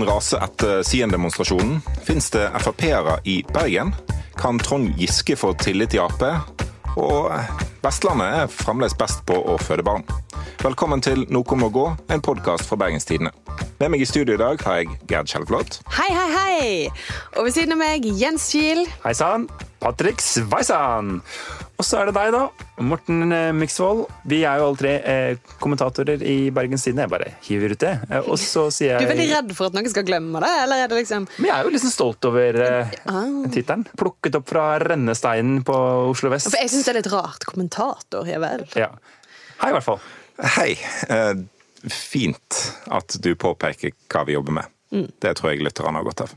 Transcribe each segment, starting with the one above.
debatten rase etter Sien-demonstrasjonen? Fins det Frp-ere i Bergen? Kan Trond Giske få tillit i Ap? Og Vestlandet er fremdeles best på å føde barn. Velkommen til Noe må gå, en podkast fra Bergenstidene. Med meg i studio i dag har jeg Gerd Kjellflot. Hei, hei, hei! Og ved siden av meg Jens Kiel. Hei sann! Patrick Sveisan! Og så er det deg, da. Morten Miksvold. Myksvold. Vi er jo alle tre eh, kommentatorer i Bergens Tidende. Jeg bare hiver ut det. Eh, og så sier jeg Du er veldig redd for at noen skal glemme det? eller er det liksom... Men jeg er jo liksom stolt over eh, tittelen. Plukket opp fra rennesteinen på Oslo vest. For jeg syns det er litt rart. Kommentator, ja vel. Ja. Hei, i hvert fall. Hei. Eh, fint at du påpeker hva vi jobber med. Det tror jeg lytterne har godt av.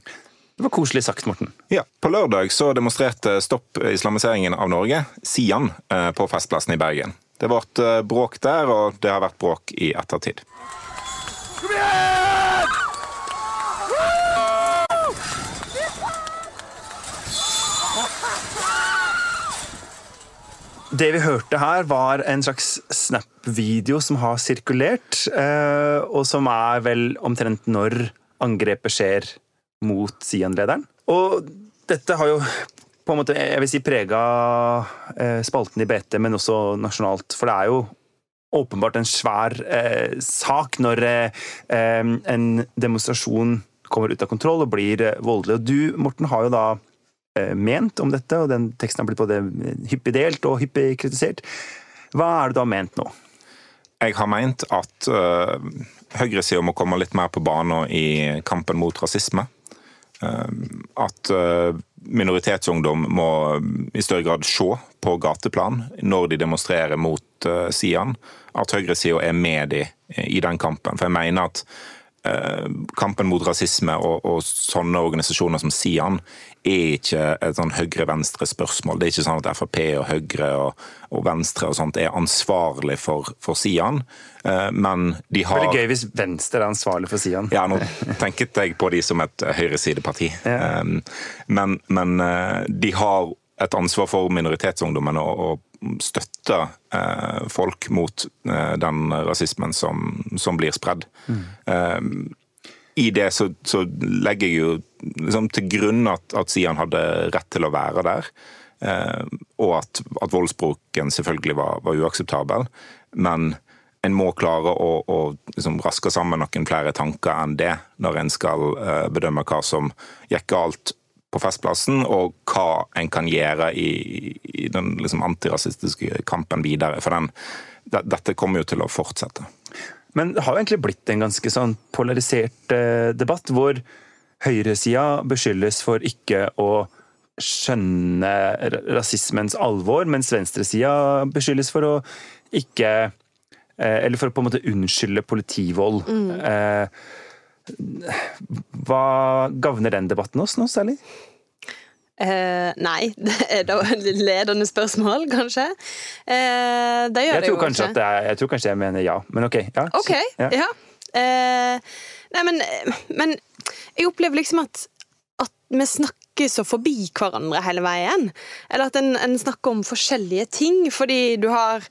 Det var koselig sagt, Morten. Ja, På lørdag så demonstrerte Stopp islamiseringen av Norge, Sian, eh, på Festplassen i Bergen. Det ble eh, bråk der, og det har vært bråk i ettertid. Kom igjen! Det vi hørte her, var en slags Snap-video som har sirkulert, eh, og som er vel omtrent når angrepet skjer mot Sian-lederen. Og dette har jo på en måte, jeg vil si, prega eh, spalten i BT, men også nasjonalt. For det er jo åpenbart en svær eh, sak når eh, en demonstrasjon kommer ut av kontroll og blir eh, voldelig. Og du, Morten, har jo da eh, ment om dette, og den teksten har blitt både hyppig delt og hyppig kritisert. Hva er det du har ment nå? Jeg har ment at uh, høyresida må komme litt mer på banen i kampen mot rasisme. Uh, at uh, minoritetsungdom må i større grad se på gateplan når de demonstrerer mot Sian. At høyresida er med de i den kampen. For jeg mener at kampen mot rasisme og, og sånne organisasjoner som Sian er ikke et sånn høyre-venstre-spørsmål. Det er ikke sånn at Frp og Høyre og, og Venstre og sånt er ansvarlig for, for Sian, uh, men de har Veldig gøy hvis Venstre er ansvarlig for Sian. ja, nå tenket jeg på de som et høyresideparti. Ja. Um, men men uh, de har et ansvar for minoritetsungdommene og, og støtte uh, folk mot den rasismen som, som blir spredd. Um, I det så, så legger jeg jo liksom, til grunn at, at Sian hadde rett til å være der. Eh, og at, at voldsbruken selvfølgelig var, var uakseptabel. Men en må klare å, å liksom raske sammen noen flere tanker enn det når en skal eh, bedømme hva som gikk galt på Festplassen, og hva en kan gjøre i, i den liksom, antirasistiske kampen videre. For den, de, dette kommer jo til å fortsette. Men det har jo egentlig blitt en ganske sånn polarisert eh, debatt, hvor høyresida beskyldes for ikke å skjønne rasismens alvor, mens venstresida beskyldes for å ikke eh, Eller for å på en måte unnskylde politivold. Eh, hva gagner den debatten oss nå, særlig? Uh, nei, det er da et ledende spørsmål, kanskje. Uh, det gjør Jeg det jo tror kanskje at det er, jeg tror kanskje jeg mener ja, men ok. Ja, Ok, ja. ja. Uh, nei, men, men jeg opplever liksom at, at vi snakker så forbi hverandre hele veien. Eller at en, en snakker om forskjellige ting, fordi du har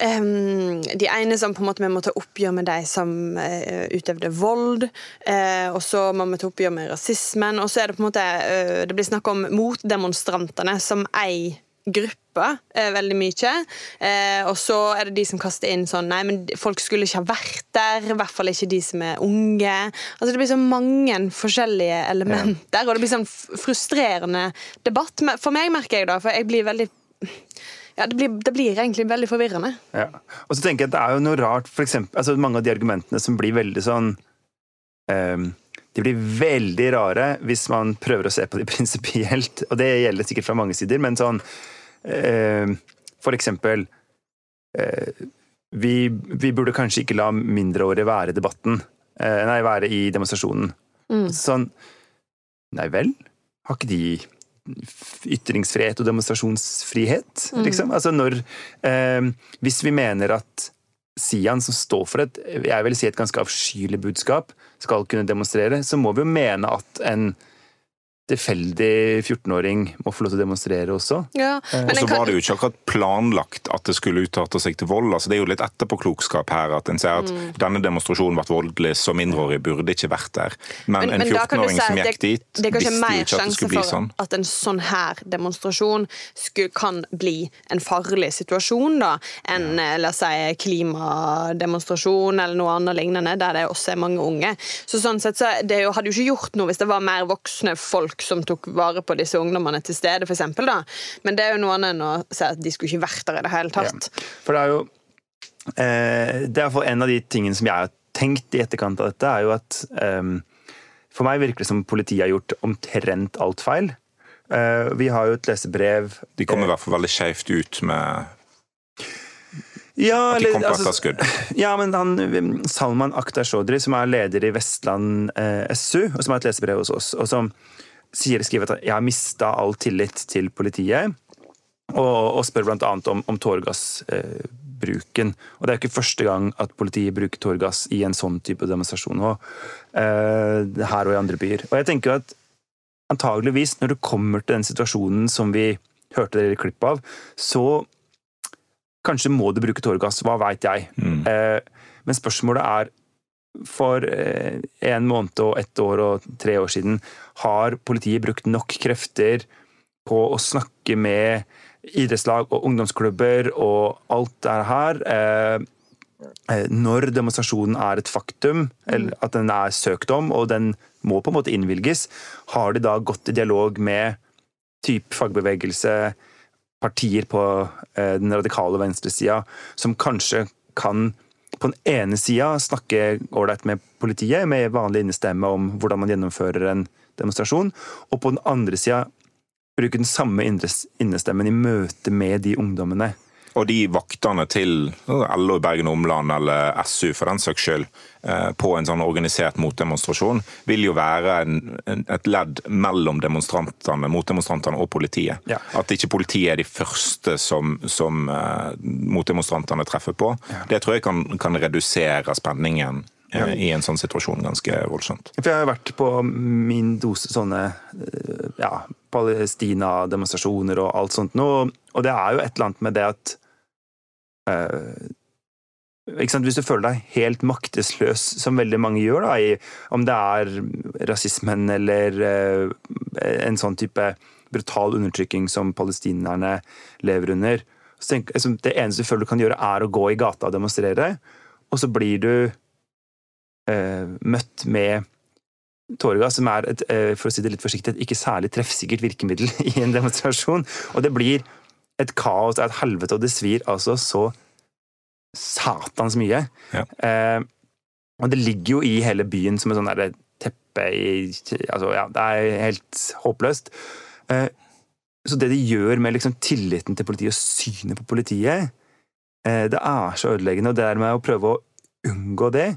Um, de ene som på en måte vi må ta oppgjør med de som uh, utøvde vold. Uh, og så må vi ta oppgjør med rasismen. Og så er det på en måte uh, Det blir snakk om motdemonstrantene som ei gruppe eh, veldig mye. Eh, og så er det de som kaster inn sånn Nei, men folk skulle ikke ha vært der. I hvert fall ikke de som er unge. Altså Det blir så mange forskjellige elementer, og det blir sånn frustrerende debatt. For meg merker jeg da, for jeg blir veldig ja, det blir, det blir egentlig veldig forvirrende. Ja. Og så tenker jeg at det er jo noe rart, for eksempel, altså mange av de argumentene som blir veldig sånn um De blir veldig rare hvis man prøver å se på de prinsipielt, og det gjelder sikkert fra mange sider, men sånn For eksempel eh, vi, vi burde kanskje ikke la mindreårige være i debatten. eh, nei, være i demonstrasjonen. Sånn Nei vel? Har ikke de ytringsfrihet og demonstrasjonsfrihet, liksom. Altså når eh, Hvis vi mener at Sian, som står for et jeg vil si et ganske avskyelig budskap, skal kunne demonstrere, så må vi jo mene at en tilfeldig 14-åring må få lov til å demonstrere også. Ja, Og så var det jo ikke akkurat planlagt at det skulle utarte seg til vold. altså Det er jo litt etterpåklokskap her. At en ser at Mm. denne demonstrasjonen ble voldelig, så mindreårige burde ikke vært der. Men, Men- en men da 14-åring si som gikk dit, det det kanskje visste jo mer ikke at det skulle bli for sånn. at en sånn her demonstrasjon skulle, kan bli en farlig situasjon, da, enn ja. la oss si klimademonstrasjon eller noe annet lignende, der det også er mange unge. Så sånn sett så det jo, hadde jo ikke gjort noe hvis det var mer voksne folk som tok vare på disse ungdommene til stede, da. Men det er jo noe annet enn å si at de skulle ikke vært der i det hele tatt. For det er jo eh, Det er iallfall en av de tingene som jeg har tenkt i etterkant av dette, er jo at eh, For meg virker det som politiet har gjort omtrent alt feil. Eh, vi har jo et lesebrev De kommer i hvert fall veldig skjevt ut med ja, at de eller, kom på altså, etterskudd. Ja, men han, Salman Akhtar Shodri, som er leder i Vestland eh, SU, og som har et lesebrev hos oss, og som sier, skriver at jeg har mista all tillit til politiet, og, og spør bl.a. om, om tåregassbruken. og det er jo ikke første gang at politiet bruker tåregass i en sånn type demonstrasjon og, eh, her og i andre byer. Og jeg tenker at antageligvis, når det kommer til den situasjonen som vi hørte dere i klipp av, så Kanskje må du bruke tåregass, hva veit jeg. Mm. Eh, men spørsmålet er for eh, en måned og ett år og tre år siden, har politiet brukt nok krefter på å snakke med idrettslag og ungdomsklubber og alt det her eh, eh, når demonstrasjonen er et faktum, eller at den er søkt om, og den må på en måte innvilges, har de da gått i dialog med typ fagbevegelse, partier på den radikale venstresida, som kanskje kan på den ene sida snakke ålreit med politiet, med vanlig innestemme om hvordan man gjennomfører en demonstrasjon, og på den andre sida bruke den samme innestemmen i møte med de ungdommene. Og de vaktene til LO i Bergen og Omland, eller SU for den saks skyld, eh, på en sånn organisert motdemonstrasjon, vil jo være en, en, et ledd mellom demonstrantene, motdemonstrantene og politiet. Ja. At ikke politiet er de første som, som uh, motdemonstrantene treffer på. Det tror jeg kan, kan redusere spenningen ja. i en sånn situasjon ganske voldsomt. For jeg har vært på min dose sånne eh, ja, Palestina-demonstrasjoner og alt sånt nå, og det er jo et eller annet med det at eh? Hvis du føler deg helt maktesløs, som veldig mange gjør, da, i, om det er rasismen eller eh, en sånn type brutal undertrykking som palestinerne lever under så tenk, altså, Det eneste du føler du kan gjøre, er å gå i gata og demonstrere, og så blir du eh, møtt med tåregass, som er et, eh, for å si det litt forsiktig, et ikke særlig treffsikkert virkemiddel i en demonstrasjon. Og det blir et kaos, er et helvete, og det svir altså så satans mye. Ja. Eh, og det ligger jo i hele byen som et sånn derre teppe i altså, ja, Det er helt håpløst. Eh, så det de gjør med liksom tilliten til politiet og synet på politiet, eh, det er så ødeleggende. Og det der med å prøve å unngå det,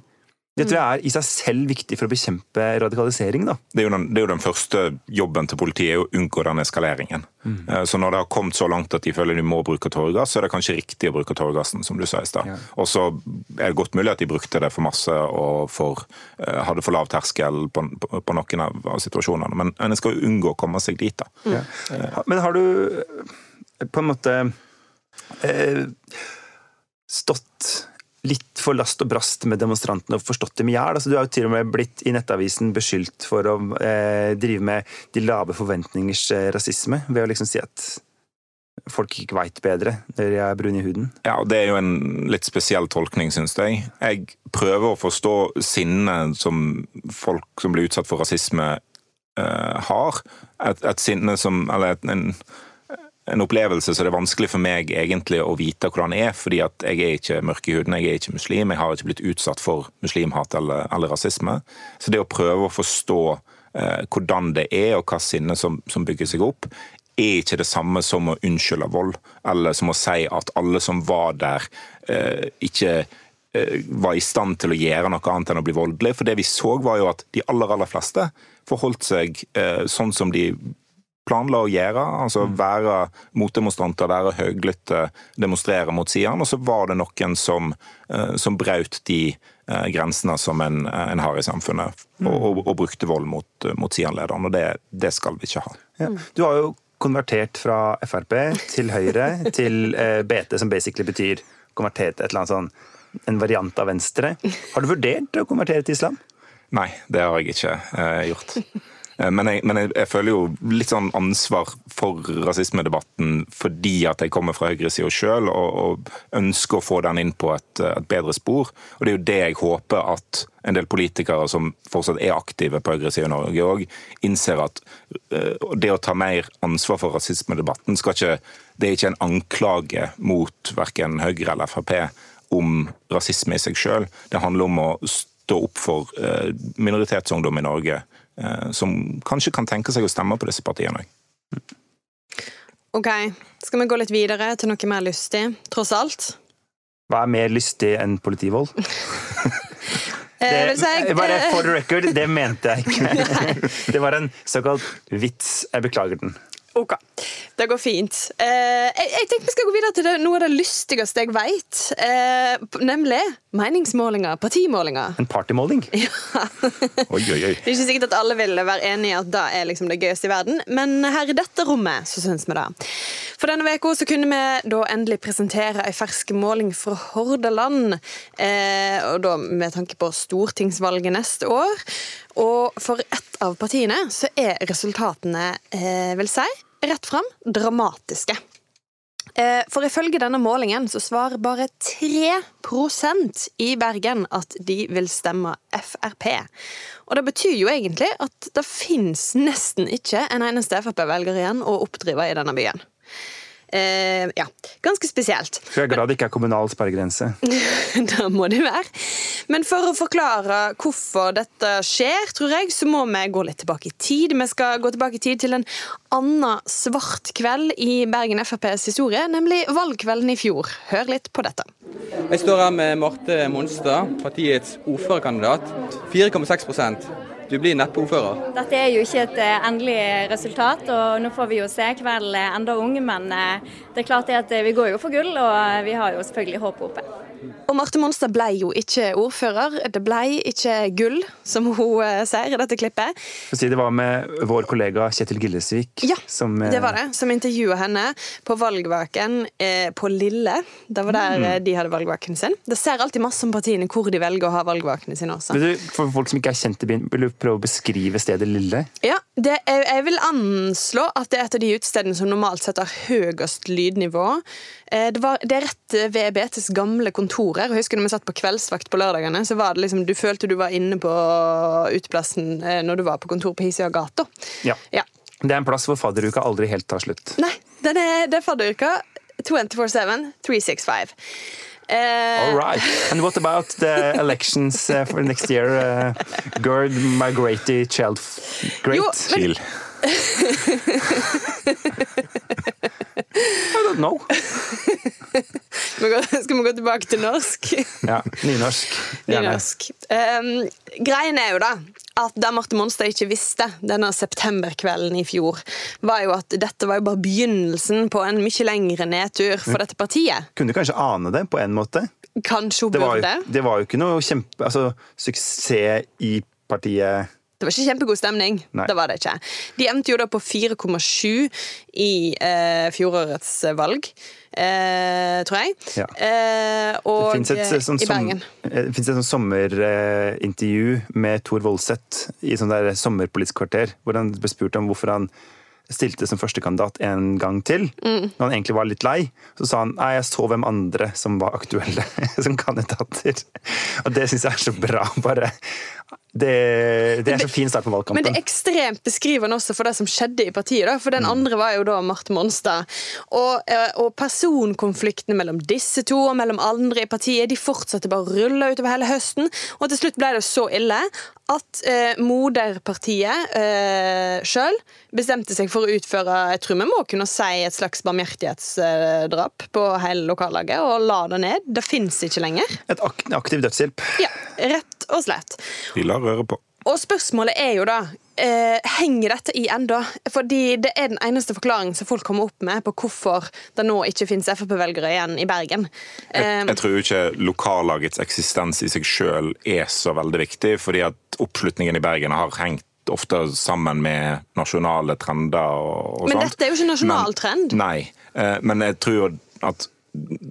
det tror jeg er i seg selv viktig for å bekjempe radikalisering. da. Det er, jo den, det er jo den første jobben til politiet, å unngå den eskaleringen. Mm. Så når det har kommet så langt at de føler de må bruke tåregass, så er det kanskje riktig å bruke tåregassen, som du sa i stad. Ja. Og så er det godt mulig at de brukte det for masse og for, eh, hadde for lav terskel på, på, på noen av, av situasjonene. Men en skal jo unngå å komme seg dit, da. Ja. Men har du eh, på en måte eh, stått litt for last og brast med demonstrantene og forstått dem i hjel? Altså, du har jo til og med blitt i Nettavisen beskyldt for å eh, drive med de lave forventningers eh, rasisme, ved å liksom si at folk ikke veit bedre når de er brune i huden. Ja, og Det er jo en litt spesiell tolkning, syns jeg. Jeg prøver å forstå sinnet som folk som blir utsatt for rasisme, eh, har. Et, et sinne som Eller et, en, en opplevelse så det er vanskelig for meg egentlig å vite hvordan det er, fordi at jeg er ikke mørk i huden, jeg er ikke muslim, jeg har ikke blitt utsatt for muslimhat eller, eller rasisme. Så det å prøve å forstå eh, hvordan det er, og hva sinne som, som bygger seg opp, er ikke det samme som å unnskylde vold, eller som å si at alle som var der, eh, ikke eh, var i stand til å gjøre noe annet enn å bli voldelig. For det vi så, var jo at de aller, aller fleste forholdt seg eh, sånn som de planla å gjøre. Altså være motdemonstranter, være høylytte, demonstrere mot sidene. Og så var det noen som, eh, som brøt de eh, grensene som en, en har i samfunnet, og, og, og brukte vold mot, mot Sian-lederen. Og det, det, skal vi ikke ha. Ja. Du har jo konvertert fra Frp til Høyre til eh, BT, som basically betyr konvertert et eller annet sånn, en variant av Venstre. Har du vurdert å konvertere til islam? Nei, det har jeg ikke eh, gjort. Eh, men, jeg, men jeg, jeg, føler jo litt sånn ansvar for rasismedebatten fordi at jeg kommer fra høyresida sjøl og, og, ønsker å få den inn på et, et, bedre spor. Og det er jo det jeg håper at en del politikere som fortsatt er aktive på høyresida i Norge òg, innser at uh, det å ta mer ansvar for rasismedebatten skal ikke, det er ikke en anklage mot verken Høyre eller Frp om rasisme i seg sjøl. Det handler om å stå opp for uh, minoritetsungdom i Norge Eh, som kanskje kan tenke seg å stemme på disse partiene òg. Ok, skal vi gå litt videre til noe mer lystig, tross alt? Hva er mer lystig enn politivold? Eh, det, bare for record, det mente jeg ikke. Det var en såkalt vits. Jeg beklager den. Ok, det går fint. Eh, jeg, jeg tenker vi skal gå videre til det, noe av det lystigste jeg vet. Eh, nemlig meningsmålinger, partimålinger. En partymåling? Ja. oi, oi, oi. Det er ikke sikkert at alle vil være enig i at det er liksom det gøyeste i verden, men her i dette rommet så syns vi det. For denne uka så kunne vi da endelig presentere ei fersk måling fra Hordaland. Eh, og da med tanke på stortingsvalget neste år. Og for ett av partiene så er resultatene, eh, vil si, rett fram dramatiske. Eh, for ifølge denne målingen så svarer bare 3% i Bergen at de vil stemme Frp. Og det betyr jo egentlig at det fins nesten ikke en eneste Frp-velger igjen å oppdrive i denne byen. Eh, ja, ganske spesielt. Så jeg er glad det ikke er kommunal sperregrense. da må det være. Men for å forklare hvorfor dette skjer, tror jeg, så må vi gå litt tilbake i tid. Vi skal gå tilbake i tid til en annen svart kveld i Bergen FrPs historie, nemlig valgkvelden i fjor. Hør litt på dette. Jeg står her med Marte Monstad, partiets ordførerkandidat. 4,6% du blir neppe ordfører. Dette er jo ikke et eh, endelig resultat, og nå får vi jo se. Kvelden er enda ung, men eh, det er klart at vi går jo for gull, og vi har jo selvfølgelig håpet oppe. Og Marte Monstad ble jo ikke ordfører. Det ble ikke gull, som hun uh, sier i dette klippet. Det var med vår kollega Kjetil Gillesvik. Ja, som, uh, det var det. Som intervjua henne på valgvaken uh, på Lille. Det var der mm. de hadde valgvaken sin. Det ser alltid masse om partiene hvor de velger å ha valgvakene sine også. Du, for folk som ikke er kjent i byen, vil du prøve å beskrive stedet Lille? Ja, det, jeg, vil anslå at det er et av de utestedene som normalt sett har høyest lydnivå. Det, var, det er rett ved BTs gamle kontor her. Husker når vi satt på kveldsvakt på lørdagene, så var det liksom, du følte du var inne på uteplassen eh, når du var på kontor på Hisøya gata. Ja. ja. Det er en plass hvor fadderuka aldri helt tar slutt. Nei, er, det er fadderuka 24-7, 365. Uh, All right. And what about the elections uh, for next year? Uh, Gerd Migrati Child Great? Jo, Chill. I don't know. Skal vi gå tilbake til norsk? Ja. Nynorsk. nynorsk. Um, greien er jo da at det Marte Monstad ikke visste denne septemberkvelden i fjor, var jo at dette var jo bare begynnelsen på en mye lengre nedtur for dette partiet. Kunne du kanskje ane det, på en måte? Kanskje hun det burde. Jo, det var jo ikke noe kjempe... Altså, suksess i partiet det var ikke kjempegod stemning. Nei. Det var det ikke. De endte jo da på 4,7 i eh, fjorårets valg eh, tror jeg. Ja. Eh, og det et, sånn, i Bergen. Det fins et sånn sommerintervju med Tor Voldseth i sånn der sommerpolitisk kvarter, hvor han ble spurt om hvorfor han stilte som førstekandidat en gang til, mm. når han egentlig var litt lei. Så sa han nei, jeg så hvem andre som var aktuelle som kandidater. Og det syns jeg er så bra. bare det, det, er så fin start på valgkampen. Men det er ekstremt beskrivende også for det som skjedde i partiet. Da. For den mm. andre var jo da Marte Monstad. Og, eh, og, personkonfliktene mellom disse to og mellom andre i partiet de fortsatte bare å rulle utover hele høsten. Og til slutt ble det så ille at eh, moderpartiet eh, sjøl bestemte seg for å utføre jeg tror vi må kunne si et slags barmhjertighetsdrap på hele lokallaget, og la det ned. Det fins ikke lenger. Et ak aktiv dødshjelp. Ja, rett og slett. De lar røre på. og spørsmålet er jo da eh, Henger dette i enda? Fordi det er den eneste forklaringen som folk kommer opp med på hvorfor det nå ikke finnes Frp-velgere igjen i Bergen. Jeg, Eh, jeg tror ikke lokallagets eksistens i seg sjøl er så veldig viktig, fordi at oppslutningen i Bergen har hengt ofte sammen med nasjonale trender og, og men sånt. dette er jo ikke nasjonal Men- trend. Nei, eh, men jeg tror at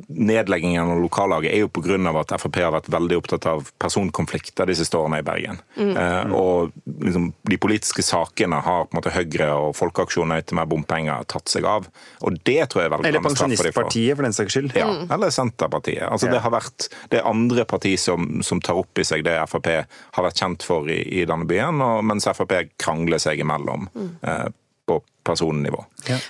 nedleggingen av lokallaget er jo pga. at Frp har vært veldig opptatt av personkonflikter de siste årene i Bergen. Mm. Eh, og liksom, de politiske sakene har på en måte Høyre og Folkeaksjonen etter mer bompenger tatt seg av. Og det tror jeg er veldig Eller. Pensjonistpartiet, for den saks skyld. Ja, eller Senterpartiet. Altså, Ja. Det har vært det andre parti som, som tar opp i seg det Frp har vært kjent for i, i denne byen, og, mens Frp krangler seg imellom eh, på personnivå.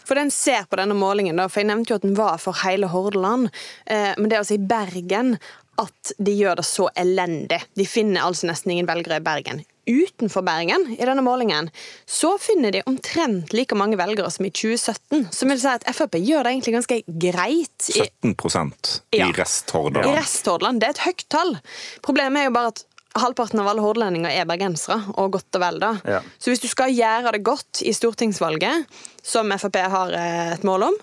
For den ser på denne målingen, da, for jeg nevnte jo at den var for hele Hordaland. Eh, men det er altså i Bergen at de gjør det så elendig. De finner altså nesten ingen velgere i Bergen. Utenfor Bergen, i denne målingen, så finner de omtrent like mange velgere som i 2017. Som vil si at Frp gjør det egentlig ganske greit. I, 17% i Ja. Rest-Hordaland. I Rest-Hordaland. Det er et høyt tall. Problemet er jo bare at halvparten av alle hordalendinger er bergensere, og godt og vel da. Ja. Så hvis du skal gjøre det godt i stortingsvalget, som Frp har eh, et mål om,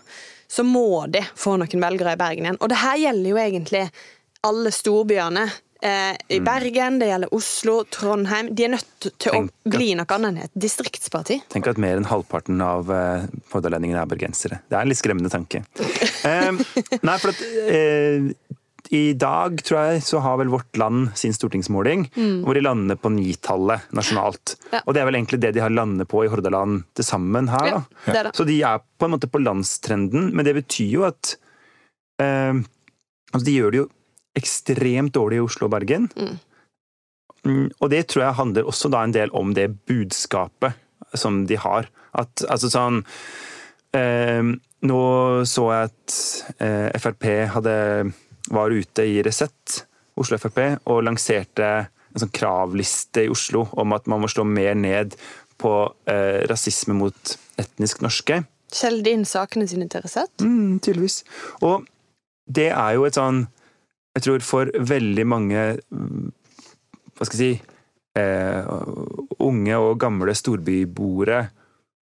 så må de få noen velgere i Bergen igjen. Og det her gjelder jo egentlig alle storbyene. Eh, I Bergen, det gjelder Oslo, Trondheim. De er nødt til Tenk å bli noe annet enn et distriktsparti. Tenk at mer enn halvparten av hordalendingene er bergensere. Det er en litt skremmende tanke. Eh, nei, for at eh, i dag, tror jeg, så har vel Vårt Land sin stortingsmåling, hvor de lander på nitallet nasjonalt. Mm. Ja. Og det er vel egentlig det de har landet på i Hordaland til sammen her, Ja, det det. Så de er på en måte på landstrenden, men det betyr jo at eh, Altså, de gjør det jo ekstremt dårlig i Oslo og Bergen. Mm, og det tror jeg handler også da en del om det budskapet som de har. At altså sånn eh, Nå så jeg at eh, Frp hadde, var ute i Resett, Oslo Frp, og lanserte en sånn kravliste i Oslo om at man må slå mer ned på eh, rasisme mot etnisk norske. Selge inn sakene sine til Resett. Mm, tydeligvis. Og det er jo et sånn Jeg tror for veldig mange mm, Hva skal jeg si eh, Unge og gamle storbyboere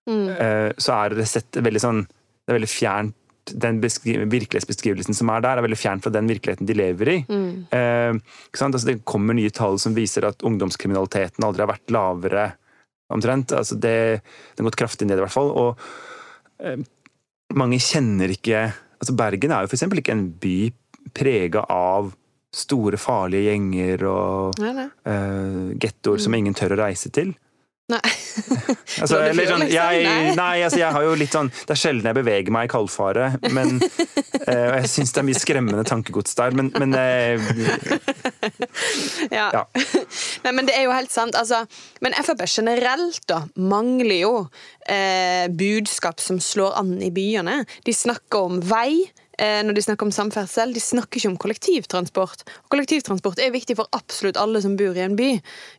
Mm. eh, så er Resett veldig sånn Det er veldig fjernt den virkelighetsbeskrivelsen som er der, er veldig fjern fra den virkeligheten de lever i. Mm. Eh? Altså, det kommer nye tall som viser at ungdomskriminaliteten aldri har vært lavere, omtrent. Altså, det, den har gått kraftig ned, i hvert fall. Og eh, mange kjenner ikke altså Bergen er jo f.eks. ikke en by prega av store, farlige gjenger og nei. uh, gettoer som ingen tør å reise til. Nei. Altså, eller sånn, liksom? jeg, Nei. altså jeg har jo litt sånn Det er sjelden jeg beveger meg i kaldfare, men eh, og Jeg syns det er mye skremmende tankegods der, men, men eh, Ja. Ja. Nei, men det er jo helt sant. Altså, men Frp generelt da, mangler jo eh, budskap som slår an i byene. De snakker om vei. Eh, Når de snakker om samferdsel, De snakker ikke om kollektivtransport. Og kollektivtransport er viktig for absolutt alle som bor i en by.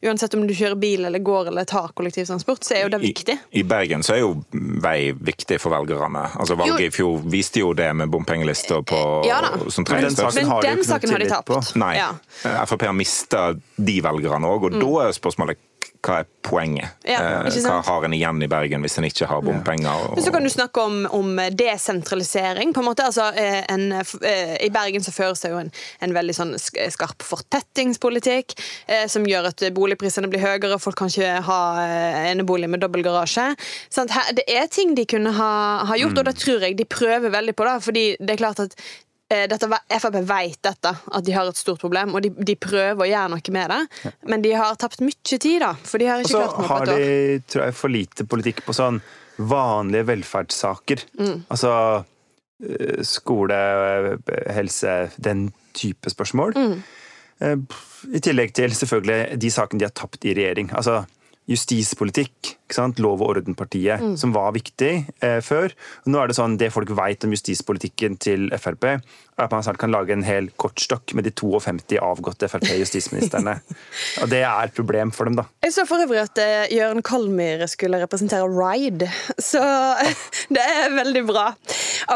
Uansett om du kjører bil eller går eller tar kollektivtransport, så er jo det viktig. I, I Bergen så er jo vei viktig for velgerne. Altså Valget i fjor viste jo det med bompengelister på Ja da. som Men den tredje største. saken Men den saken har de tapt. på. Nei. Ja. Eh, Frp har mista de velgerne òg, og da er spørsmålet hva er poenget? Ja, Eh, hva har en igjen i Bergen hvis en ikke har bompenger? Og, Men så kan du snakke om, om desentralisering. på en måte. Altså, eh, en, eh, I Bergen så føres det jo en, en veldig sånn skarp fortettingspolitikk, eh, som gjør at boligprisene blir høyere, folk kan ikke ha enebolig med dobbel garasje. Sånn, Her, det er ting de kunne ha, ha gjort, og det tror jeg de prøver veldig på. da, fordi det er klart at dette, Frp vet dette, at de har et stort problem, og de, de prøver å gjøre noe med det. Men de har tapt mye tid, da. For de har ikke klart noe på et år. Og så har de tror jeg, for lite politikk på sånn vanlige velferdssaker. Mm. Altså eh, skole, eh, helse, den type spørsmål. Mm. Eh, I tillegg til selvfølgelig de sakene de har tapt i regjering. Altså justispolitikk? Lov og orden-partiet, Mm. som var viktig eh, før. Nå er det sånn, Det folk vet om justispolitikken til Frp, er at man snart kan lage en hel kortstokk med de 52 avgåtte Frp-justisministrene. og det er et problem for dem, da. Jeg så for øvrig at eh, Jørn Kalmyr skulle representere Ride, så det er veldig bra.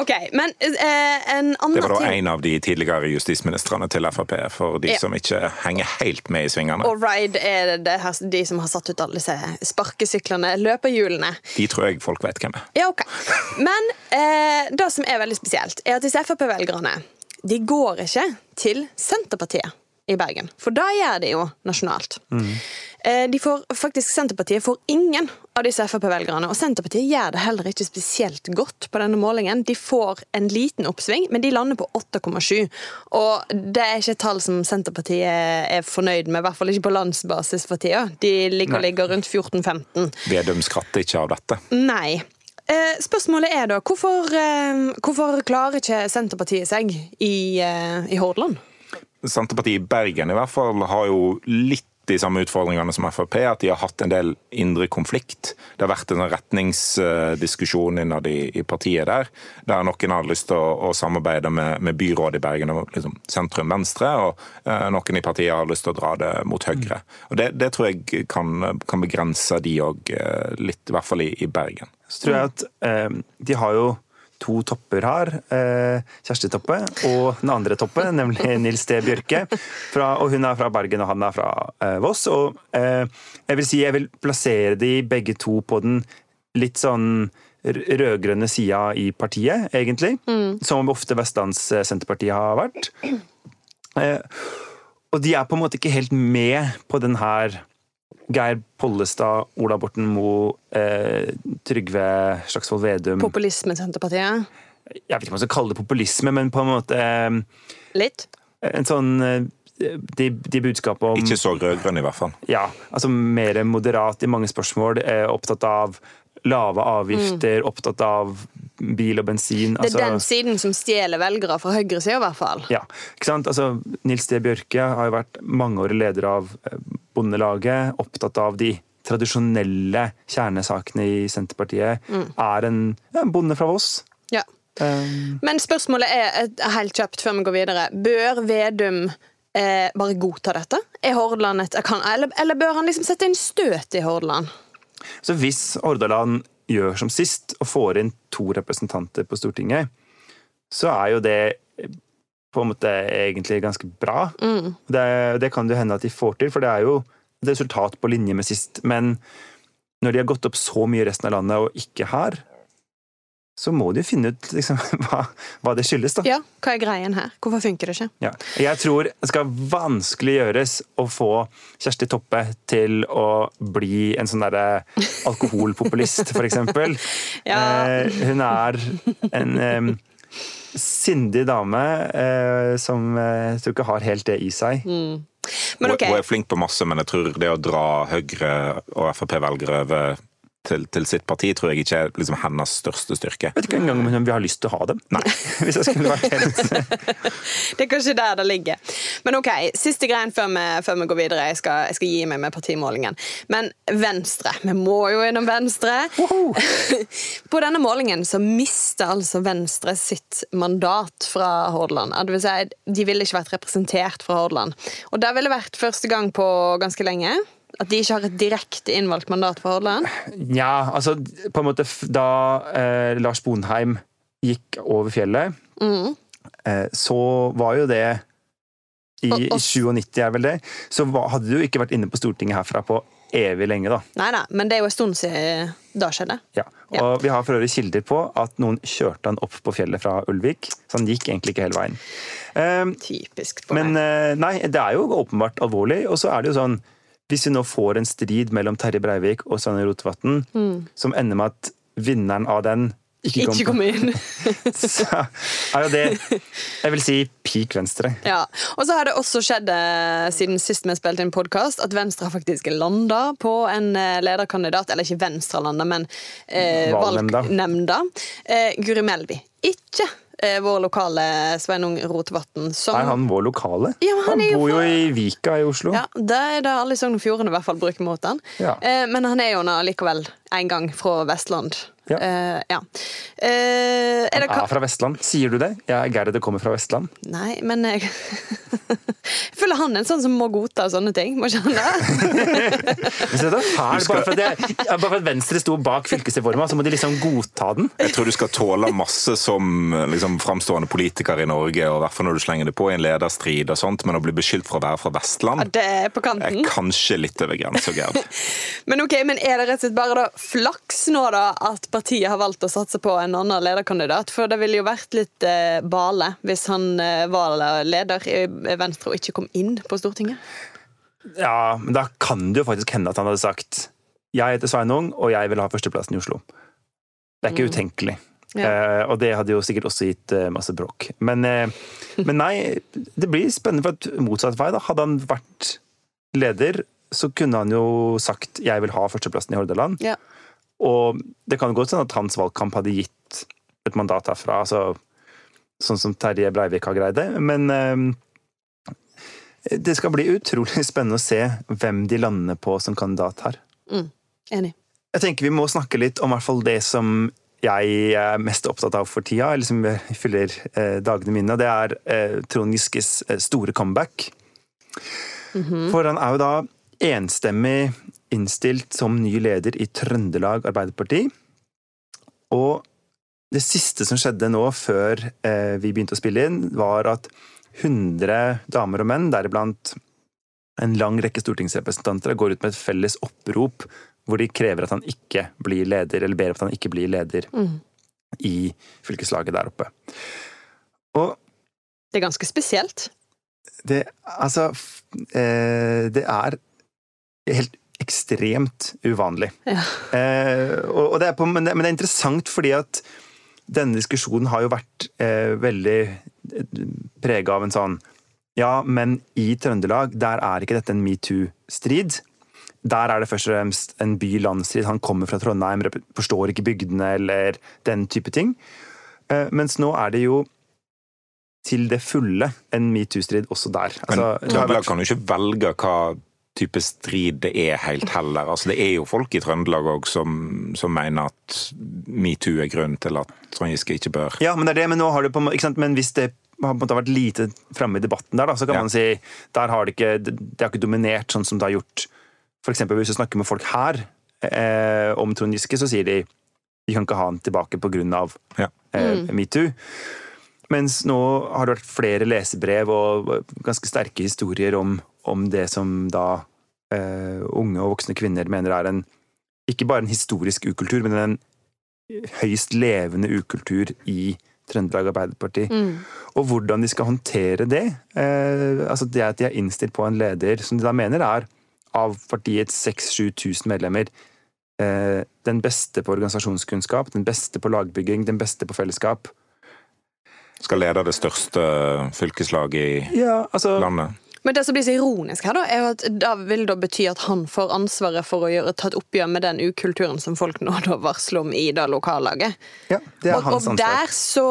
OK, men eh, en annen Det var da en av de tidligere justisministrene til Frp, for de Ja. som ikke henger helt med i svingene. Og Ride er det her, de som har satt ut alle disse sparkesyklene, løperhjulene. De tror jeg folk vet hvem er. Ja, ok. Men eh, det som er veldig spesielt, er at disse Frp-velgerne de går ikke til Senterpartiet i Bergen. For da gjør de jo nasjonalt. Eh, de får, faktisk Senterpartiet får ingen av disse Frp-velgerne, og Senterpartiet gjør det heller ikke spesielt godt på denne målingen. De får en liten oppsving, men de lander på 8,7. Og det er ikke et tall som Senterpartiet er fornøyd med, i hvert fall ikke på landsbasis for tida. De ligger, ligger rundt 14-15. Vedum skratter ikke av dette. Nei. Eh, spørsmålet er da hvorfor, eh, hvorfor klarer ikke Senterpartiet seg i, eh, i Hordaland? Senterpartiet i Bergen i hvert fall har jo litt de samme utfordringene som Frp, at de har hatt en del indre konflikt. Det har vært en retningsdiskusjon innad i, i partiet der, der noen har lyst til å, å samarbeide med, med byrådet i Bergen og liksom sentrum-venstre, og eh, noen i partiet har lyst til å dra det mot høyre. Og Det, det tror jeg kan, kan begrense de òg litt, i hvert fall i, i Bergen. Så tror jeg at eh, de har jo to topper har. Eh, Kjersti Toppe og den andre Toppe, nemlig Nils T. Bjørke. Fra, og hun er fra Bergen, og han er fra eh, Voss. Og eh, jeg vil si jeg vil plassere de begge to på den litt sånn rød-grønne sida i partiet, egentlig. Som ofte Vestlands Senterpartiet har vært. Eh, og de er på en måte ikke helt med på den her Geir Pollestad, Ola Borten Moe, eh, Trygve Slagsvold Vedum Populisme Senterpartiet? Jeg vet ikke om man skal kalle det populisme, men på en måte eh, Litt? en sånn eh, de, de budskapet om Ikke så rød-grønn, i hvert fall. Ja, altså mer moderat i mange spørsmål. Eh, opptatt av lave avgifter, opptatt av bil og bensin. Det er altså- den siden som stjeler velgere fra høyresida, i hvert fall. Ja, ikke sant? Altså, Nils D. Bjørke har jo vært mangeårig leder av eh, Bondelaget, opptatt av de tradisjonelle kjernesakene i Senterpartiet. Er en, ja, en bonde fra Voss. Ja. Um, Men spørsmålet er, helt kjapt før vi går videre, bør Vedum eh, bare godta dette? Er Hordaland et kan, eller, eller bør han liksom sette inn støt i Hordaland? Så hvis Hordaland gjør som sist og får inn to representanter på Stortinget, så er jo det eh, på en måte egentlig ganske bra. Det, det kan det hende at de får til, for det er jo et resultat på linje med sist. Men når de har gått opp så mye i resten av landet og ikke her, så må du finne ut liksom, hva, hva det skyldes, da. Ja, hva er greien her? Hvorfor funker det ikke? Ja. Jeg tror det skal vanskelig gjøres å få Kjersti Toppe til å bli en sånn derre alkoholpopulist, for eksempel. Ja. Eh, hun er en eh, sindig dame eh, som eh, jeg tror ikke har helt det i seg. Men Okay. Hun er flink på masse, men jeg tror det å dra Høyre og Frp-velgere over til, til sitt parti, tror jeg ikke er liksom hennes største styrke. Jeg vet ikke engang om vi har lyst til å ha dem. Nei. Hvis jeg skulle vært helt det er kanskje der det ligger. Men ok, siste greien før vi, før vi går videre. Jeg skal, jeg skal gi meg med partimålingen. Men Venstre. Vi må jo innom Venstre. På denne målingen så mister altså Venstre sitt mandat fra Hordaland. Det vil si, de ville ikke vært representert fra Hordaland. Og det ville vært første gang på ganske lenge. At de ikke har et direkte innvalgt mandat for Hordaland. Ja, altså på en måte Da eh, Lars Bonheim gikk over fjellet, eh, så var jo det i, Og- i 97, er vel det, så var, hadde du ikke vært inne på Stortinget herfra på evig lenge, da. Nei da, men det er jo en stund siden da skjedde. Ja. Og vi har for øvrig kilder på at noen kjørte han opp på fjellet fra Ulvik, så han gikk egentlig ikke hele veien. Eh, Typisk på Men meg. eh, nei, det er jo åpenbart alvorlig. Og så er det jo sånn Hvis vi nå får en strid mellom Terje Breivik og Sveinung Rotevatn, som ender med at vinneren av den ikke, Ikke kom inn. så er jo det Jeg vil si peak venstre. Ja, og så har det også skjedd eh, siden sist vi spilte inn podkast, at Venstre har faktisk landa på en eh, lederkandidat. Eller ikke Venstre landa, men eh, valgnemnda. Eh, Guri Melby. Ikke eh, vår lokale Sveinung Rotevatn. Som Er han vår lokale? Ja, han han jo bor jo fra- i Vika i Oslo. ja, Det er det alle i Sogn og Fjordane i hvert fall bruker mot han. Ja. Eh, men han er jo nå likevel en gang fra Vestland. Ja. Eh, ja. Eh, Er det Han er fra Vestland. Sier du det? Ja, det kommer fra Vestland. Nei, men jeg Jeg føler han er en sånn som må godta sånne ting. Må ikke han det? Men se da, her, bare, for at jeg, bare for at Venstre sto bak fylkesreforma, så må de liksom godta den. Jeg tror du skal tåle masse som liksom, framstående politiker i Norge, og i hvert fall når du slenger det på i en lederstrid og sånt, men å bli beskyldt for å være fra Ja, Vestland det er på er kanskje litt over grensa, Gerd. Men ok, men er det rett og slett bare da flaks nå da at partiet har valgt å satse på en annen lederkandidat? For det ville jo vært litt eh, bale hvis han eh, var leder i Venstre og ikke kom inn på Stortinget. Ja, men da kan det jo faktisk hende at han hadde sagt jeg heter Sveinung, og jeg vil ha førsteplassen i Oslo. Det er ikke utenkelig. Ja. Eh, og det hadde jo sikkert også gitt eh, masse bråk. Men, eh, men nei, det blir spennende for at motsatt vei. da. Hadde han vært leder, så kunne han jo sagt 'jeg vil ha førsteplassen i Hordaland'. Ja. Og det kan godt hende at hans valgkamp hadde gitt et mandat herfra, altså, sånn som Terje Breivik har greid det. Men eh, det skal bli utrolig spennende å se hvem de lander på som kandidat her. Enig. Jeg tenker vi må snakke litt om hvert fall det som jeg er mest opptatt av for tida, eller som fyller eh, dagene mine, og det er eh, Trond Giskes eh, store comeback. For han er jo da enstemmig innstilt som ny leder i Trøndelag Arbeiderparti. Og det siste som skjedde nå, før eh, vi begynte å spille inn, var at 100 damer og menn, deriblant en lang rekke stortingsrepresentanter, går ut med et felles opprop hvor de krever at han ikke blir leder, eller ber om at han ikke blir leder i fylkeslaget der oppe. Og Det er ganske spesielt. det Altså eh, Det er helt ekstremt uvanlig. Ja. Eh, og, og det er på, men, det, men det er interessant fordi at denne diskusjonen har jo vært eh, veldig prega av en sånn Ja, men i Trøndelag, der er ikke dette en metoo-strid. Der er det først og fremst en by-land-strid. Han kommer fra Trondheim, forstår ikke bygdene, eller den type ting. Eh, mens nå er det jo til det fulle en metoo-strid også der. Altså, men Trøndelag vært- kan jo ikke velge hva type strid det er helt heller. Altså, det er jo folk i Trøndelag òg som, som mener at metoo er grunnen til at Trond Giske ikke bør Ja, men det er det, men nå har du på, ikke sant? Men hvis det har på en måte vært lite framme i debatten der, da, så kan Ja. man si der har det ikke, det har ikke dominert sånn som det har gjort. Eksempel hvis du snakker med folk her eh, om Trond Giske, så sier de vi kan ikke ha han tilbake pga. Ja. Eh, metoo. Mens nå har det vært flere lesebrev og ganske sterke historier om, om det som da uh, unge og voksne kvinner mener er en ikke bare en historisk ukultur, men en høyst levende ukultur i Trøndelag Arbeiderparti. Og hvordan de skal håndtere det. Eh, altså det at de er innstilt på en leder som de da mener er av partiets 6000-7000 medlemmer eh, den beste på organisasjonskunnskap, den beste på lagbygging, den beste på fellesskap. skal lede det største fylkeslaget i Ja, altså landet. Men det som blir så ironisk her, da, er at det vil da bety at han får ansvaret for å gjøre, ta et oppgjør med den ukulturen som folk nå da varsler om i det lokallaget. ja, det er Og, hans og der så,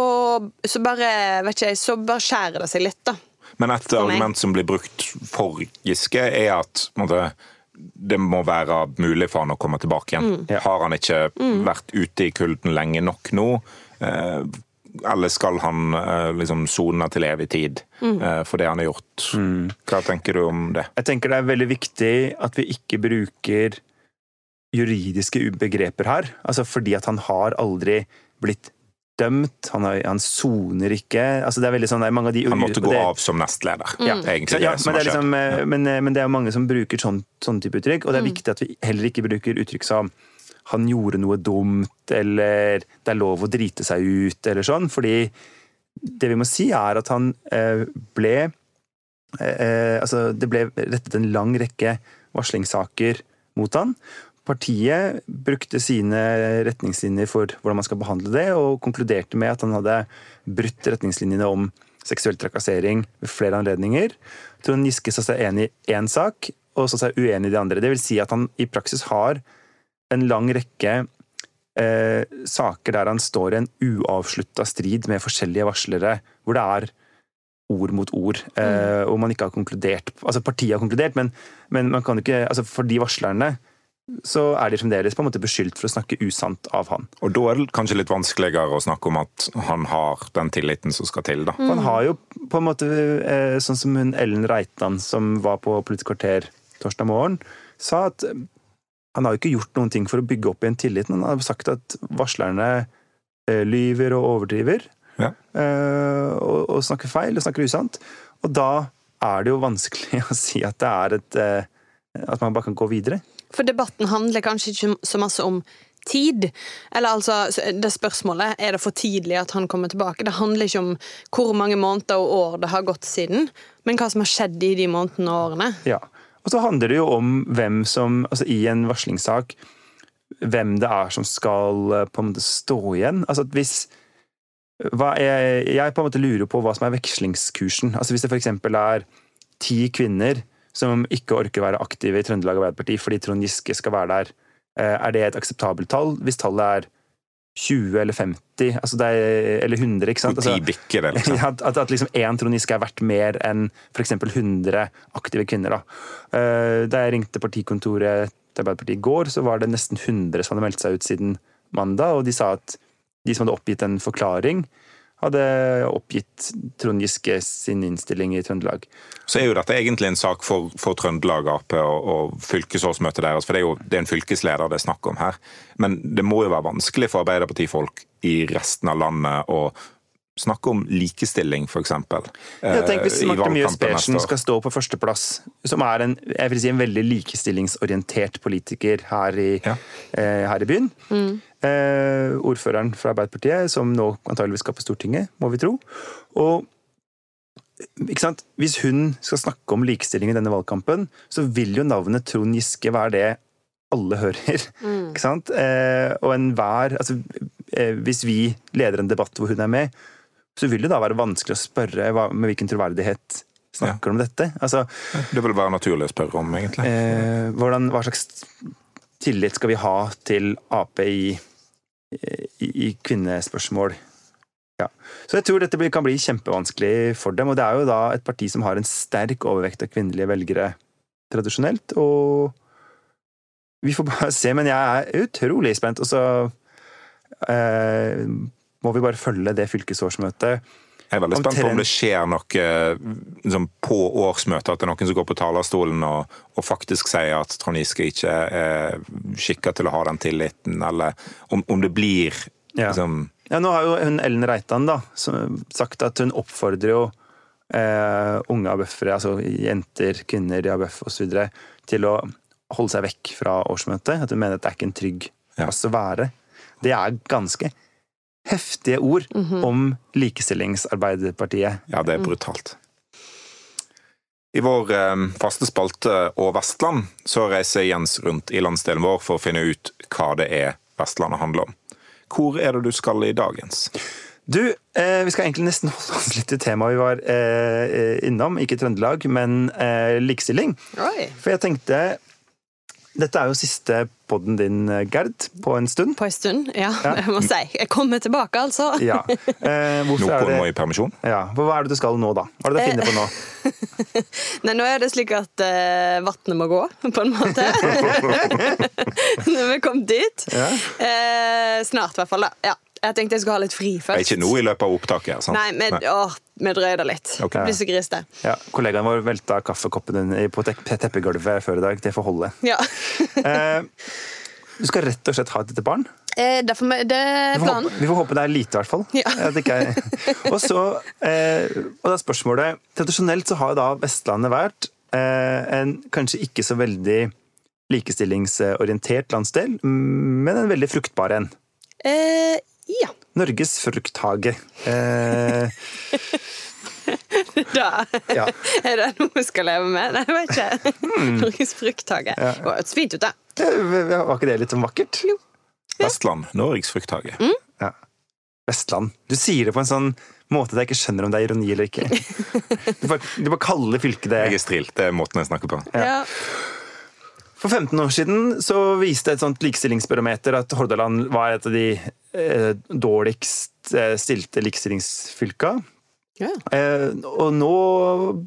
så bare vet ikke jeg, så bare skjærer det seg litt, da. Men et argument som blir brukt for Giske, er at måtte, det må være mulig for han å komme tilbake igjen. Mm. Har han ikke vært ute i kulden lenge nok nå? Eller skal han eh, liksom sone til evig tid Mm. eh, for det han har gjort? Hva tenker du om det? Jeg tenker det er veldig viktig at vi ikke bruker juridiske begreper her. Altså fordi at han har aldri blitt dømt, han, har, han soner ikke altså det er veldig sånn, det er mange av de Han måtte gå det- av som nestleder. Ja, Egentlig ja, det men, det er liksom, eh, men, men det er mange som bruker sånn, sånn type uttrykk, og det er viktig at vi heller ikke bruker uttrykk som han gjorde noe dumt, eller det er lov å drite seg ut, eller sånn. Fordi det vi må si, er at han eh, ble eh, Altså, det ble rettet en lang rekke varslingssaker mot han. Partiet brukte sine retningslinjer for hvordan man skal behandle det, og konkluderte med at han hadde brutt retningslinjene om seksuell trakassering ved flere anledninger. Trond Giske sa seg enig i én sak, og sa seg uenig i de andre. Det vil si at han i praksis har en lang rekke eh, saker der han står i en uavslutta strid med forskjellige varslere, hvor det er ord mot ord, eh, og man ikke har konkludert Altså partiet har konkludert, men, men man kan ikke altså For de varslerne så er de fremdeles på en måte beskyldt for å snakke usant av han. Og da er det kanskje litt vanskeligere å snakke om at han har den tilliten som skal til, da. Mm. Han har jo på en måte, eh, sånn som hun Ellen Reitan, som var på Politisk kvarter torsdag morgen, sa at han har jo ikke gjort noen ting for å bygge opp igjen tilliten. Han har sagt at varslerne eh, lyver og overdriver. Ja. eh, og, og snakker feil og snakker usant. Og da er det jo vanskelig å si at det er et eh, At man bare kan gå videre. For debatten handler kanskje ikke så masse om tid. Eller altså, det spørsmålet er det for tidlig at han kommer tilbake. Det handler ikke om hvor mange måneder og år det har gått siden, men hva som har skjedd i de månedene og årene. Ja. Og så handler det jo om hvem som, altså i en varslingssak, hvem det er som skal eh, på en måte stå igjen. Altså at hvis er, Jeg på en måte lurer på hva som er vekslingskursen. Altså Hvis det f.eks. er ti kvinner som ikke orker å være aktive i Trøndelag Arbeiderparti fordi Trond Giske skal være der, eh, er det et akseptabelt tall? Hvis tallet er 20 eller 50, altså er, eller 100, ikke sant? Altså, bikker liksom? at, at, at liksom én Trond Giske er verdt mer enn f.eks. 100 aktive kvinner. Da. Eh, da jeg ringte partikontoret til Arbeiderpartiet i går, så var det nesten 100 som hadde meldt seg ut siden mandag, og de sa at de som hadde oppgitt en forklaring, hadde oppgitt Trond Giske sin innstilling i Trøndelag. Så er jo dette egentlig en sak for, for Trøndelag Ap og, og fylkesårsmøtet deres. For det er jo det er en fylkesleder det er snakk om her. Men det må jo være vanskelig for Arbeiderpartifolk i resten av landet å snakke om likestilling, f.eks. Jeg tenker Hvis Marte Mjøs Persen skal stå på førsteplass, som er en, jeg vil si, en veldig likestillingsorientert politiker her i, Ja. eh, her i byen eh, Ordføreren fra Arbeiderpartiet, som nå antageligvis skal på Stortinget, må vi tro. Og ikke sant? Hvis hun skal snakke om likestilling i denne valgkampen, så vil jo navnet Trond Giske være det alle hører. Ikke sant? Eh, og enhver altså, eh, Hvis vi leder en debatt hvor hun er med, så vil det da være vanskelig å spørre hva, med hvilken troverdighet snakker du om dette. Altså, Det vil være naturlig å spørre om, egentlig. eh, hvordan, hva slags tillit skal vi ha til Ap i, i, i kvinnespørsmål? Ja. Så jeg tror dette blir, kan bli kjempevanskelig for dem. Og det er jo da et parti som har en sterk overvekt av kvinnelige velgere tradisjonelt. Og vi får bare se. Men jeg er utrolig spent. Og så eh, må vi bare følge det fylkesårsmøtet. Jeg er veldig spent på om det skjer noe liksom, på årsmøtet, at det er noen som går på talerstolen og, og faktisk sier at Trond Giske ikke er skikka til å ha den tilliten, eller om, om det blir Ja. liksom Ja, nå har jo hun Ellen Reitan da, sagt at hun oppfordrer jo eh, unge ABF-ere, altså jenter, kvinner i ABF osv., til å holde seg vekk fra årsmøtet. At hun mener at det er ikke en trygg Ja. plass å være. Det er ganske heftige ord om likestillingsarbeiderpartiet. Ja, det er brutalt. I vår eh, faste spalte Og Vestland så reiser Jens rundt i landsdelen vår for å finne ut hva det er Vestlandet handler om. Hvor er det du skal i dag, Jens? Du, eh, vi skal egentlig nesten holde oss litt til temaet vi var eh, innom. Ikke Trøndelag, men eh, likestilling. Oi. For jeg tenkte Dette er jo siste podden din, Gerd, på en stund. På en stund, ja. Ja. Jeg må si. Jeg kommer tilbake, altså. Ja. Eh, Nå er kommer jeg vi i permisjon. ja. for Hva er det du skal nå, da? Hva er det du finner på nå? Nei, nå er det slik at eh, vannet må gå, på en måte. Når vi kom dit. Ja. Eh, snart, i hvert fall. da. Ja. Jeg tenkte jeg skulle ha litt fri først. ikke nå i løpet av opptaket. sant? Nei, men Nei. åh, vi drøyer det litt. Okay. Blir så grisete. Ja, Kollegaen vår velta kaffekoppen din på teppegulvet før i dag. Det får holde. Ja. Eh, du skal rett og slett ha et lite barn. Eh, derfor, det er Vi får, planen. håpe, vi får håpe det er lite, i hvert fall. Ja. Og så eh, og da er spørsmålet Tradisjonelt så har jo da Vestlandet vært eh, en kanskje ikke så veldig likestillingsorientert landsdel, men en veldig fruktbar en. Eh, ja. Norges frukthage. Eh, Da ja. er det noe vi skal leve med. Nei, jeg vet ikke. Mm. Norges frukthage. Det høres fint ut, da. Var ikke det litt sånn vakkert? Vestland, Norges frukthage. Mm. Ja. Vestland. Du sier det på en sånn måte at jeg ikke skjønner om det er ironi eller ikke. Du bare, du bare kaller fylket det. Jeg er strilt, det er måten jeg snakker på. Ja. For 15 år siden så viste et sånt likestillingsbarometer at Hordaland var et av de dårligst eh, stilte likestillingsfylka. Ja. Eh, og nå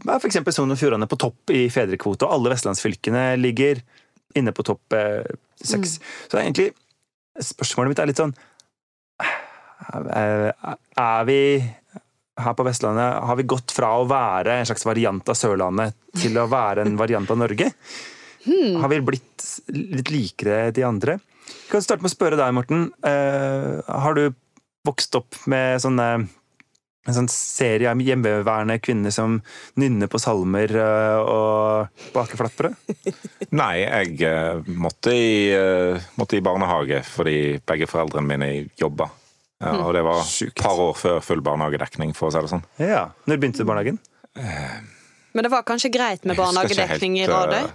er f.eks. Sogn og Fjordane på topp i fedrekvote, og alle vestlandsfylkene ligger inne på topp eh, Mm. Så egentlig Spørsmålet mitt er litt sånn eh, Er vi her på Vestlandet har vi gått fra å være en slags variant av Sørlandet til å være en variant av Norge? Har vi blitt litt likere de andre? Jeg kan starte med å spørre deg, Morten. Uh, har du vokst opp med sånne en sånn serie av hjemmeværende kvinner som nynner på salmer eh, og baker flatbrød? Nei, jeg eh, måtte i, måtte i barnehage fordi begge foreldrene mine jobba. Og det var et par år før full barnehagedekning, for å si det sånn. Ja. Når begynte du barnehagen? Men det var kanskje greit med barnehagedekning helt, i Radøy?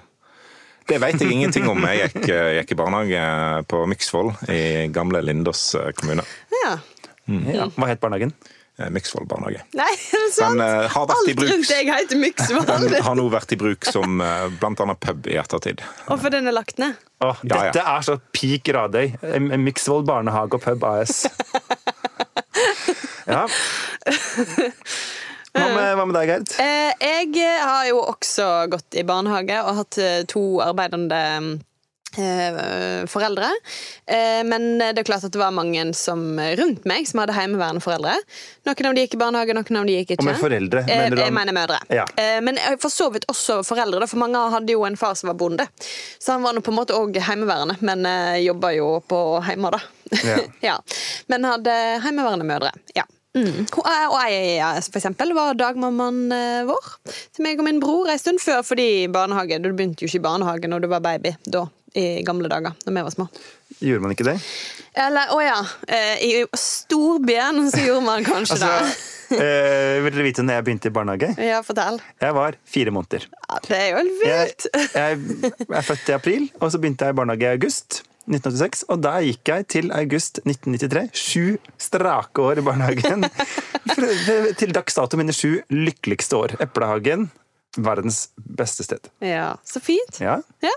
Det vet jeg ingenting om. Jeg gikk, eh, gikk i barnehage på Myksvoll i gamle Lindås eh, kommune. Ja. Ja. Hva het barnehagen? Eh, Myksvoll barnehage. Nei, er det sant? Den uh, har vært i Alt bruk rundt deg heter Myksvoll. Den har nå vært i bruk som uh, blant annet pub i ettertid. Og for den er lagt ned. Åh, Ja, ja. Dette er så peak Radøy. M- Miksvoll barnehage og pub AS. Ja. Hva med, hva med deg, Gerd? Eh, jeg har jo også gått i barnehage og hatt eh, to arbeidende eh, foreldre. Eh, men det er klart at det var mange som rundt meg som hadde hjemmeværende foreldre. Noen av de gikk i barnehage, noen av de gikk ikke. Og med foreldre, Eh, mener du jeg mener mødre. Ja. Eh, men for så vidt også foreldre, for mange hadde jo en far som var bonde. Så han var nå på en måte òg hjemmeværende, men jobba jo på hjemme, da. Ja. ja. Men hadde hjemmeværende mødre. Ja. Mm. Hun- eh, Og jeg ja, for eksempel var dagmammaen eh, vår til meg og min bror en stund før, fordi barnehage, du begynte jo ikke i barnehage når du var baby da, i gamle dager, når vi var små. Gjorde man ikke det? Eller, å ja, eh, i storbyen så gjorde man kanskje Altså, eh, vil dere vite når jeg begynte i barnehage? Ja, fortell. Jeg var fire måneder. Ja, det er jo helt Jeg, vilt. jeg er født i april, og så begynte jeg i barnehage i august 1986. Og der gikk jeg til august 1993. Sju strake år i barnehagen. Til dags dato mine sju lykkeligste år. Eplehagen, verdens beste sted. Ja, så fint. Ja. Ja.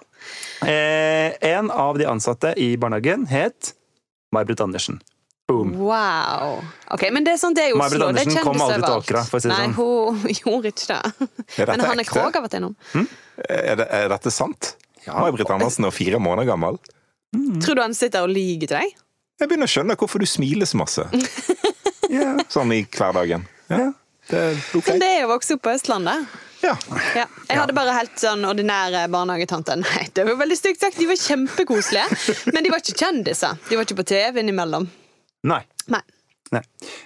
Eh, en av de ansatte i barnehagen het May-Britt Andersen. Boom. Wow. Ok, Men det er sånn det er i May-Britt Oslo. Det er Andersen kom kjendiser aldri til. Åkra, for å si det Nei, sånn. hun gjorde ikke det. Er Men Hanne? Krogh har vært innom. Er, det, er dette sant? May-Britt Andersen er fire måneder gammel. Tror du han sitter og lyver til deg? Jeg begynner å skjønne hvorfor du smiler så masse. Ja. Sånn i hverdagen. Ja, det er ok. Men det er jo vokst opp på Østlandet. Ja. Ja. Jeg hadde bare helt sånn ordinære barnehagetanter. Nei, det var veldig stygt sagt. De var kjempekoselige. Men de var ikke kjendiser. De var ikke på TV innimellom. Nei. Nei. Nei.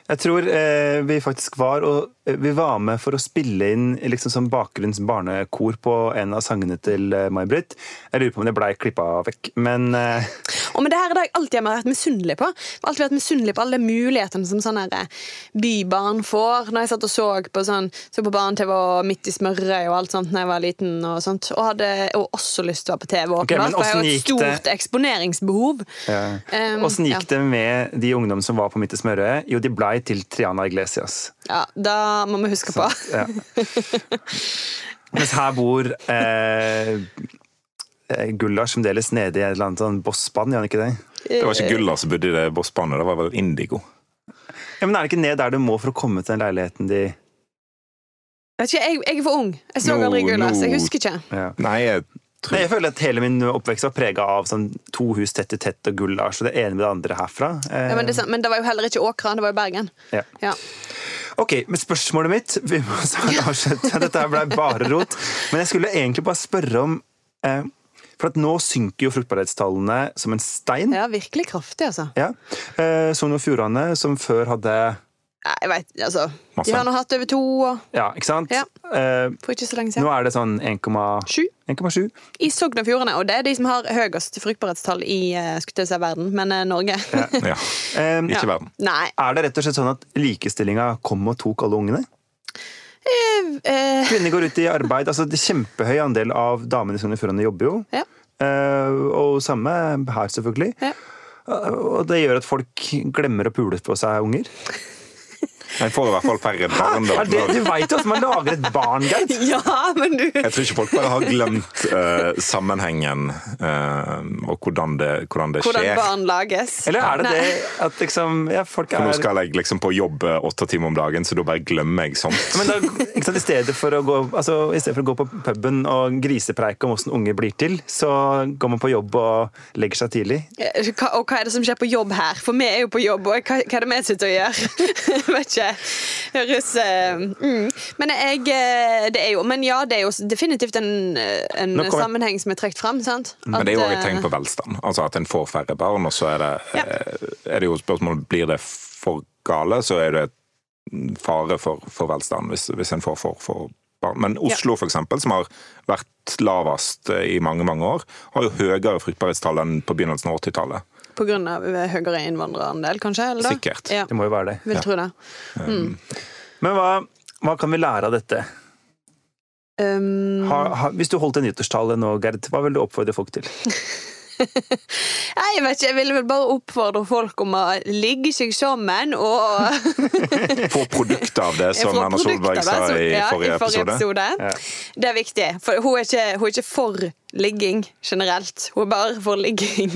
Jeg tror eh, vi faktisk var og eh, vi var med for å spille inn liksom som bakgrunns barnekor på en av sangene til eh, May-Britt. Jeg lurer på om det blei klippa vekk, men eh, Og med det her er det jeg alltid har vært misunnelig på. Alltid vært misunnelig på alle mulighetene som sånne eh, bybarn får. Når jeg satt og så på, sånn, så på barne-TV og Midt i smøret og alt sånt da jeg var liten. Og sånt Og hadde og også lyst til å være på TV. Okay, men for jeg har jo et stort det? eksponeringsbehov. ja. Um, gikk ja. det med de ungdom som var på Midt i smøret? Jo, de blei til Triana Iglesias. Ja, da må vi huske på. Ja. Mens her bor eh, eh, Gullars fremdeles nede i et eller annet sånn bosspann, gjør han ikke det? Det var ikke Gulla som bodde i det bosspannet, det var vel Indigo. Ja, men Er det ikke ned der du må for å komme til den leiligheten de Vet ikke, jeg, jeg er for ung. Jeg så aldri Gullas. Jeg husker ikke. ja. Nei, jeg Nei, jeg føler at hele min oppvekst var prega av sånn to hus tett i tett og Gullars, og det ene med det andre herfra. Eh, Ja, men, det, men det var jo heller ikke Åkra, det var jo Bergen. Ja. Ja. Ok, men spørsmålet mitt Vi må avslutte. Dette ble bare rot. Men jeg skulle egentlig bare spørre om eh, For at nå synker jo fruktbarhetstallene som en stein. ja, virkelig kraftig, altså. Ja. Eh, Sogn og Fjordane, som før hadde Jeg vet, altså. Masse. De har nå hatt over to og Ja, ikke sant? Ja. Eh, for ikke så lenge nå er det sånn 1,7. I Sogn og Fjordane, og det er de som har høyest fruktbarhetstall i eh, skulle si verden, men eh, Norge. Ja. Eh, Ikke verden. Nei. Er det rett og slett sånn at likestillinga kom og tok alle ungene? Eh, Kvinner går ut i arbeid. altså det er Kjempehøy andel av damene i Sogn og Fjordane jobber jo. ja. Uh, og samme her, selvfølgelig. Ja. Og det gjør at folk glemmer å pule på seg unger. En får i hvert fall færre barn, da. Er det, du veit jo at man lager et barn, Gerd! Ja, men du Jeg tror ikke folk bare har glemt uh, sammenhengen uh, og hvordan det, hvordan det Hvordan skjer. barn lages. Eller er det Nei. det at liksom ja, folk For nå er skal jeg liksom på jobb eh, åtte timer om dagen, så da bare glemmer jeg sånt. men da, ikke sant, i, stedet for å gå, altså, I stedet for å gå på puben og grisepreike om åssen unge blir til, så går man på jobb og legger seg tidlig. Hva, og hva er det som skjer på jobb her? For vi er jo på jobb, og hva, hva er det vi sitter og gjør? Vet ikke. Høres eh, mm. Men jeg eh, Det er jo Men ja, det er jo definitivt en, eh, en kommer- sammenheng som er trukket fram, sant? Men det er jo At, også et tegn på velstand. Altså at en får færre barn, og så er det, Ja. er det jo spørsmålet blir det for gale, så er det fare for, for velstand hvis, hvis en får for, for barn. Men Oslo, for eksempel, som har vært lavest i mange mange år, har jo høyere fruktbarhetstall enn på begynnelsen av 80-tallet. Eh, høyere innvandrerandel, kanskje? Eller? Sikkert. Ja, Det må jo være det. vil Ja. tro det. Men hva, hva kan vi lære av dette? Um, Ha, ha, hvis du holdt en nyttårstale nå, Gerd, hva vil du oppfordre folk til? Nei, jeg vet ikke, jeg ville vel bare oppfordre folk om å ligge seg sammen og Få produkt av det, som Erna Solberg sa som- i ja, forrige episode. Ja. Det er viktig. For hun er, ikke, hun er ikke for ligging generelt. Hun er bare for ligging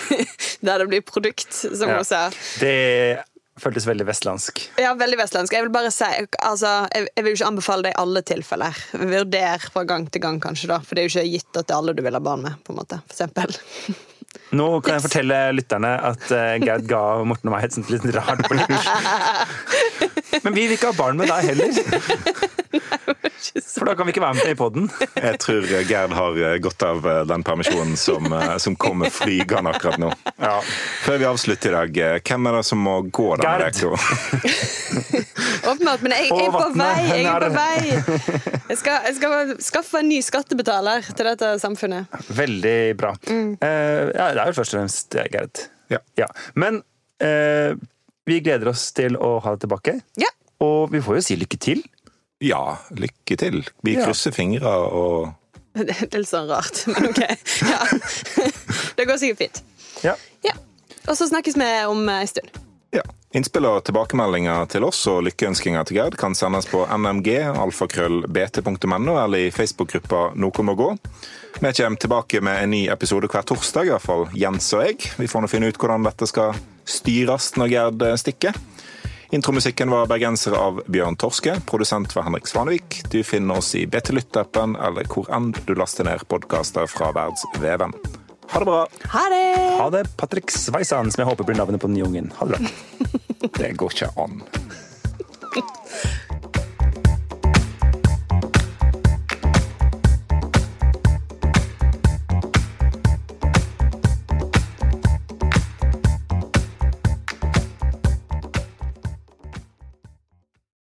der det blir produkt, som Ja. hun sa. Det føltes veldig vestlandsk. Ja, veldig vestlandsk. Jeg vil bare si altså, jeg, jeg vil jo ikke anbefale det i alle tilfeller. Vurder fra gang til gang, kanskje, da. For det er jo ikke gitt at det er alle du vil ha barn med, på en måte. For eksempel. Nå kan jeg fortelle lytterne at uh, Gerd ga Morten og meg et sånt litt rart blikk. Men vi vil ikke ha barn med deg heller. For da kan vi ikke være med i poden. Jeg tror Gerd har eh, godt av eh, den permisjonen som, eh, som kommer flygende akkurat nå. Ja. Før vi avslutter i dag, eh, hvem er det som må gå denne Gerd. Mm. uka? Åpenbart, men jeg, jeg er på vei! Jeg er på vei. Jeg skal, jeg skal skaffe en ny skattebetaler til dette samfunnet. Veldig bra. Eh, ja, det er jo først og fremst det, Gerd. Ja. Men eh, vi gleder oss til å ha deg tilbake. Ja. Og vi får jo si lykke til. Ja, lykke til. Vi Ja. krysser fingre og Det er litt sånn rart, men ok. Ja. Det går sikkert fint. Ja. Ja. Og så snakkes vi om en stund. Ja. Innspill og tilbakemeldinger til oss og lykkeønskinger til Gerd kan sendes på nmg, alfakrøllbt.no eller i Facebook-gruppa Noe må gå. Vi kommer tilbake med en ny episode hver torsdag, i hvert fall Jens og jeg. Vi får nå finne ut hvordan dette skal styres når Gerd stikker. Intromusikken var bergenser av Bjørn Torske, produsent var Henrik Svanevik. Du finner oss i BT Lytt-appen eller hvor enn du laster ned podkaster fra verdensveven. Ha det bra! Ha det! Ha det, Patrick Sveisan, som jeg håper blir navnet på den nye ungen. Ha det bra. Det går ikke an.